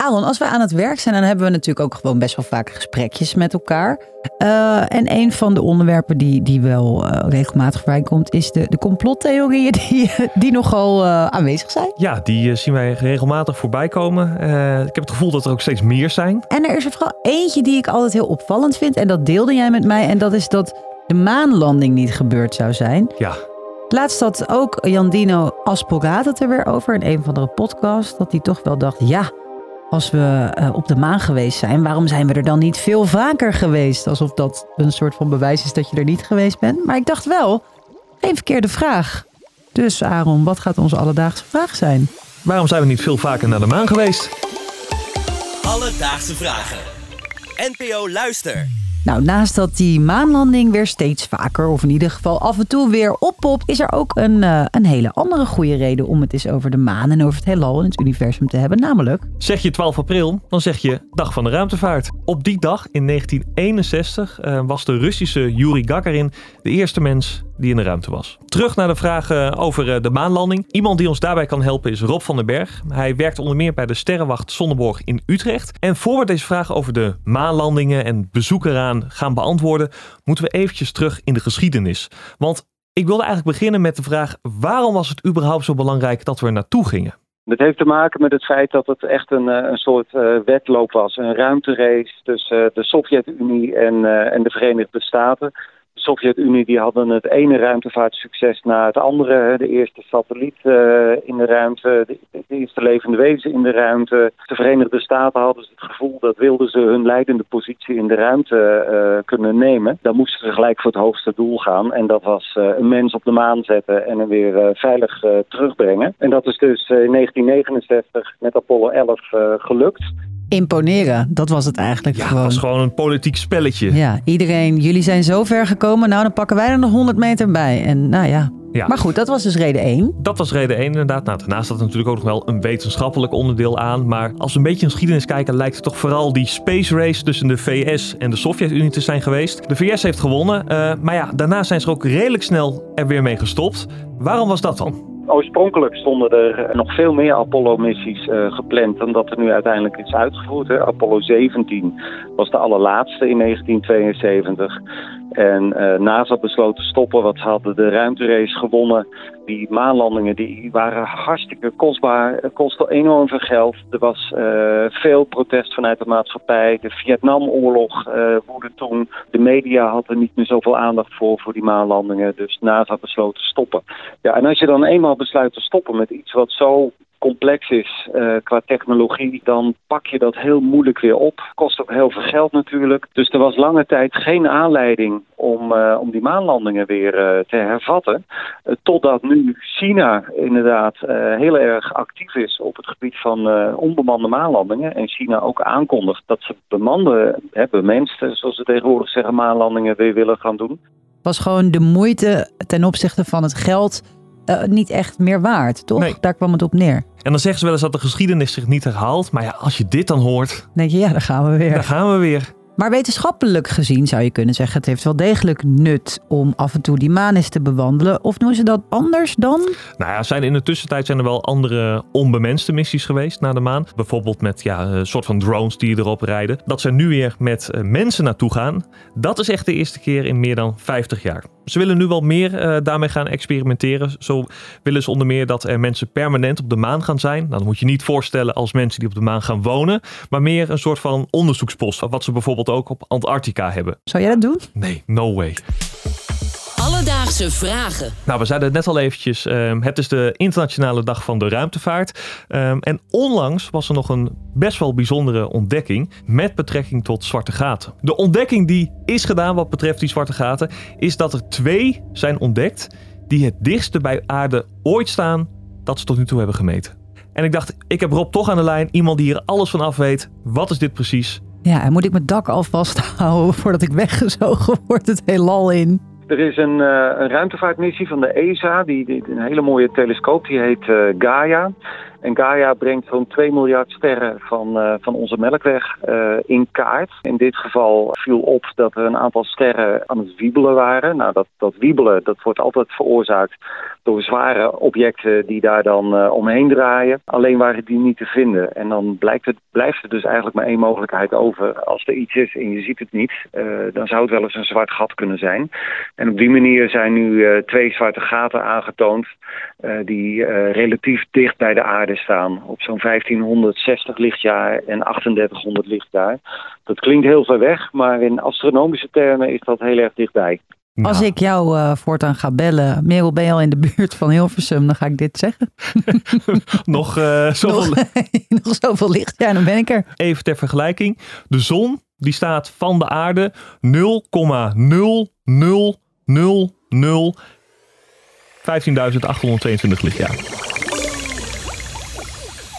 Aaron, als we aan het werk zijn, dan hebben we natuurlijk ook gewoon best wel vaak gesprekjes met elkaar. Uh, en een van de onderwerpen die, die wel uh, regelmatig voorbij komt, is de, de complottheorieën die, die nogal uh, aanwezig zijn. Ja, die zien wij regelmatig voorbij komen. ik heb het gevoel dat er ook steeds meer zijn. En er is er vooral eentje die ik altijd heel opvallend vind. En dat deelde jij met mij. En dat is dat de maanlanding niet gebeurd zou zijn. Ja. Laatst had ook Jandino Asporaat het er weer over in een van de podcasts. Dat hij toch wel dacht, ja, als we uh, op de maan geweest zijn, waarom zijn we er dan niet veel vaker geweest? Alsof dat een soort van bewijs is dat je er niet geweest bent. Maar ik dacht wel, geen verkeerde vraag. Dus Aaron, wat gaat onze alledaagse vraag zijn? Waarom zijn we niet veel vaker naar de maan geweest? Alledaagse vragen. NPO Luister. Nou, naast dat die maanlanding weer steeds vaker, of in ieder geval af en toe weer oppopt, is er ook een, uh, een hele andere goede reden om het eens over de maan en over het heelal en het universum te hebben. Namelijk. Zeg je 12 april, dan zeg je Dag van de Ruimtevaart. Op die dag in 1961 uh, was de Russische Yuri Gagarin de eerste mens die in de ruimte was. Terug naar de vraag over eh, de maanlanding. Iemand die ons daarbij kan helpen is Rob van den Berg. Hij werkt onder meer bij de Sterrenwacht Sonneborg in Utrecht. En voor we deze vraag over de maanlandingen en bezoek eraan gaan beantwoorden, moeten we eventjes terug in de geschiedenis. Want ik wilde eigenlijk beginnen met de vraag: waarom was het überhaupt zo belangrijk dat we er naartoe gingen? Dat heeft te maken met het feit dat het echt een, eh, een soort uh, wedloop was. Een ruimterace tussen de Sovjet-Unie en, en de Verenigde Staten. Sovjet-Unie die hadden het ene ruimtevaartsucces na het andere. De eerste satelliet uh, in de ruimte, de, eerste levende wezen in de ruimte. De Verenigde Staten hadden het gevoel dat wilden ze hun leidende positie in de ruimte uh, kunnen nemen. Dan moesten ze gelijk voor het hoogste doel gaan. En dat was uh, een mens op de maan zetten en hem weer veilig terugbrengen. En dat is dus in 1969 met Apollo 11 gelukt imponeren. Dat was het eigenlijk ja, gewoon. Het was gewoon een politiek spelletje. Ja, iedereen, jullie zijn zo ver gekomen. Nou, dan pakken wij er nog 100 meter bij. En nou ja. ja. Maar goed, dat was dus reden 1. Dat was reden 1 inderdaad. Nou, daarnaast staat natuurlijk ook nog wel een wetenschappelijk onderdeel aan. Maar als we een beetje in geschiedenis kijken, lijkt het toch vooral die space race tussen de VS en de Sovjet-Unie te zijn geweest. De VS heeft gewonnen. Uh, maar ja, daarna zijn ze er ook redelijk snel er weer mee gestopt. Waarom was dat dan? Oorspronkelijk stonden er nog veel meer Apollo-missies uh, gepland dan dat er nu uiteindelijk is uitgevoerd. Apollo 17 was de allerlaatste in 1972. En uh, NASA besloot te stoppen, want ze hadden de ruimterace gewonnen. Die maanlandingen die waren hartstikke kostbaar, kostte enorm veel geld. Er was uh, veel protest vanuit de maatschappij. De Vietnamoorlog uh, woedde toen. De media hadden niet meer zoveel aandacht voor, voor die maanlandingen. Dus NASA besloot te stoppen. Ja, en als je dan eenmaal besluit te stoppen met iets wat zo complex is uh, qua technologie, dan pak je dat heel moeilijk weer op. Kost ook heel veel geld natuurlijk. Dus er was lange tijd geen aanleiding om, uh, om die maanlandingen weer uh, te hervatten. totdat nu China inderdaad heel erg actief is op het gebied van onbemande maanlandingen. En China ook aankondigt dat ze bemande, hè, bemenste, zoals ze tegenwoordig zeggen, maanlandingen weer willen gaan doen. Was gewoon de moeite ten opzichte van het geld uh, niet echt meer waard, toch? Nee. Daar kwam het op neer. En dan zeggen ze wel eens dat de geschiedenis zich niet herhaalt. Maar ja, als je dit dan hoort. Dan denk je, ja, daar gaan we weer. Daar gaan we weer. Maar wetenschappelijk gezien zou je kunnen zeggen: het heeft wel degelijk nut om af en toe die maan eens te bewandelen. Of doen ze dat anders dan? Nou ja, zijn in de tussentijd zijn er wel andere onbemenste missies geweest naar de maan. Bijvoorbeeld met ja, een soort van drones die erop rijden. Dat ze nu weer met mensen naartoe gaan. Dat is echt de eerste keer in meer dan 50 jaar. Ze willen nu wel meer uh, daarmee gaan experimenteren. Zo willen ze onder meer dat er mensen permanent op de maan gaan zijn. Nou, dat moet je niet voorstellen als mensen die op de maan gaan wonen. Maar meer een soort van onderzoekspost. Wat ze bijvoorbeeld ook op Antarctica hebben. Zou jij dat doen? Nee, no way. Alledaagse vragen. Nou, we zeiden het net al eventjes. Um, het is de internationale dag van de ruimtevaart. Um, en onlangs was er nog een best wel bijzondere ontdekking met betrekking tot zwarte gaten. De ontdekking die is gedaan wat betreft die zwarte gaten, is dat er twee zijn ontdekt die het dichtste bij aarde ooit staan dat ze tot nu toe hebben gemeten. En ik dacht, ik heb Rob toch aan de lijn, iemand die hier alles van af weet. Wat is dit precies? Ja, en moet ik mijn dak al vasthouden voordat ik weggezogen word het heelal in? Er is een, uh, een ruimtevaartmissie van de ESA, die, die, een hele mooie telescoop, die heet uh, Gaia. En Gaia brengt zo'n 2 miljard sterren van, uh, van onze melkweg uh, in kaart. In dit geval viel op dat er een aantal sterren aan het wiebelen waren. Nou, dat, dat wiebelen dat wordt altijd veroorzaakt door zware objecten die daar dan uh, omheen draaien. Alleen waren die niet te vinden. En dan blijkt het, blijft er dus eigenlijk maar één mogelijkheid over. Als er iets is en je ziet het niet, dan zou het wel eens een zwart gat kunnen zijn. En op die manier zijn nu twee zwarte gaten aangetoond die relatief dicht bij de aarde staan. Op zo'n 1560 lichtjaar en 3800 lichtjaar. Dat klinkt heel ver weg, maar in astronomische termen is dat heel erg dichtbij. Als ik jou uh, voortaan ga bellen, Merel, ben je al in de buurt van Hilversum, dan ga ik dit zeggen. nog, uh, zoveel... nog, nog zoveel licht, ja, dan ben ik er. Even ter vergelijking, de zon die staat van de aarde 0,00000 15.822 lichtjaar.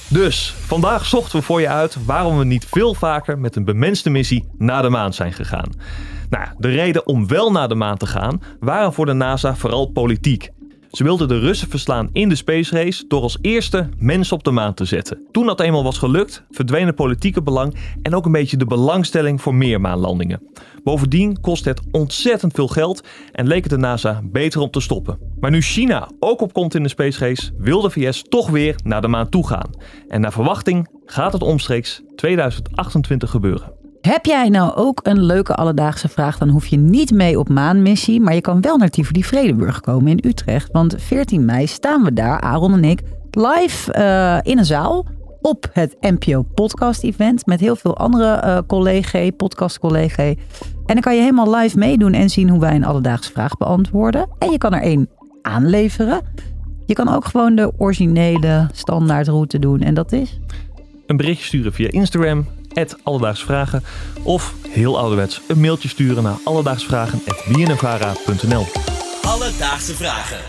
Dus vandaag zochten we voor je uit waarom we niet veel vaker met een bemenste missie naar de maan zijn gegaan. Nou, de reden om wel naar de maan te gaan waren voor de NASA vooral politiek. Ze wilden de Russen verslaan in de space race door als eerste mensen op de maan te zetten. Toen dat eenmaal was gelukt, verdween het politieke belang en ook een beetje de belangstelling voor meer maanlandingen. Bovendien kost het ontzettend veel geld en leek het de NASA beter om te stoppen. Maar nu China ook opkomt in de space race, wil de VS toch weer naar de maan toe gaan. En naar verwachting gaat het omstreeks 2028 gebeuren. Heb jij nou ook een leuke alledaagse vraag? Dan hoef je niet mee op maanmissie, maar je kan wel naar Tivoli Vredeburg komen in Utrecht. Want 14 mei staan we daar, Aaron en ik, live uh, in een zaal op het NPO Podcast Event met heel veel andere uh, collega's, podcast collega's. En dan kan je helemaal live meedoen en zien hoe wij een alledaagse vraag beantwoorden. En je kan er één aanleveren. Je kan ook gewoon de originele standaardroute doen en dat is? Een berichtje sturen via Instagram, Alledaagsvragen. Of heel ouderwets een mailtje sturen naar alledaagsvragen.bnnvara.nl Alledaagse Vragen.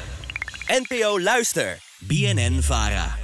NPO Luister. BNN Vara.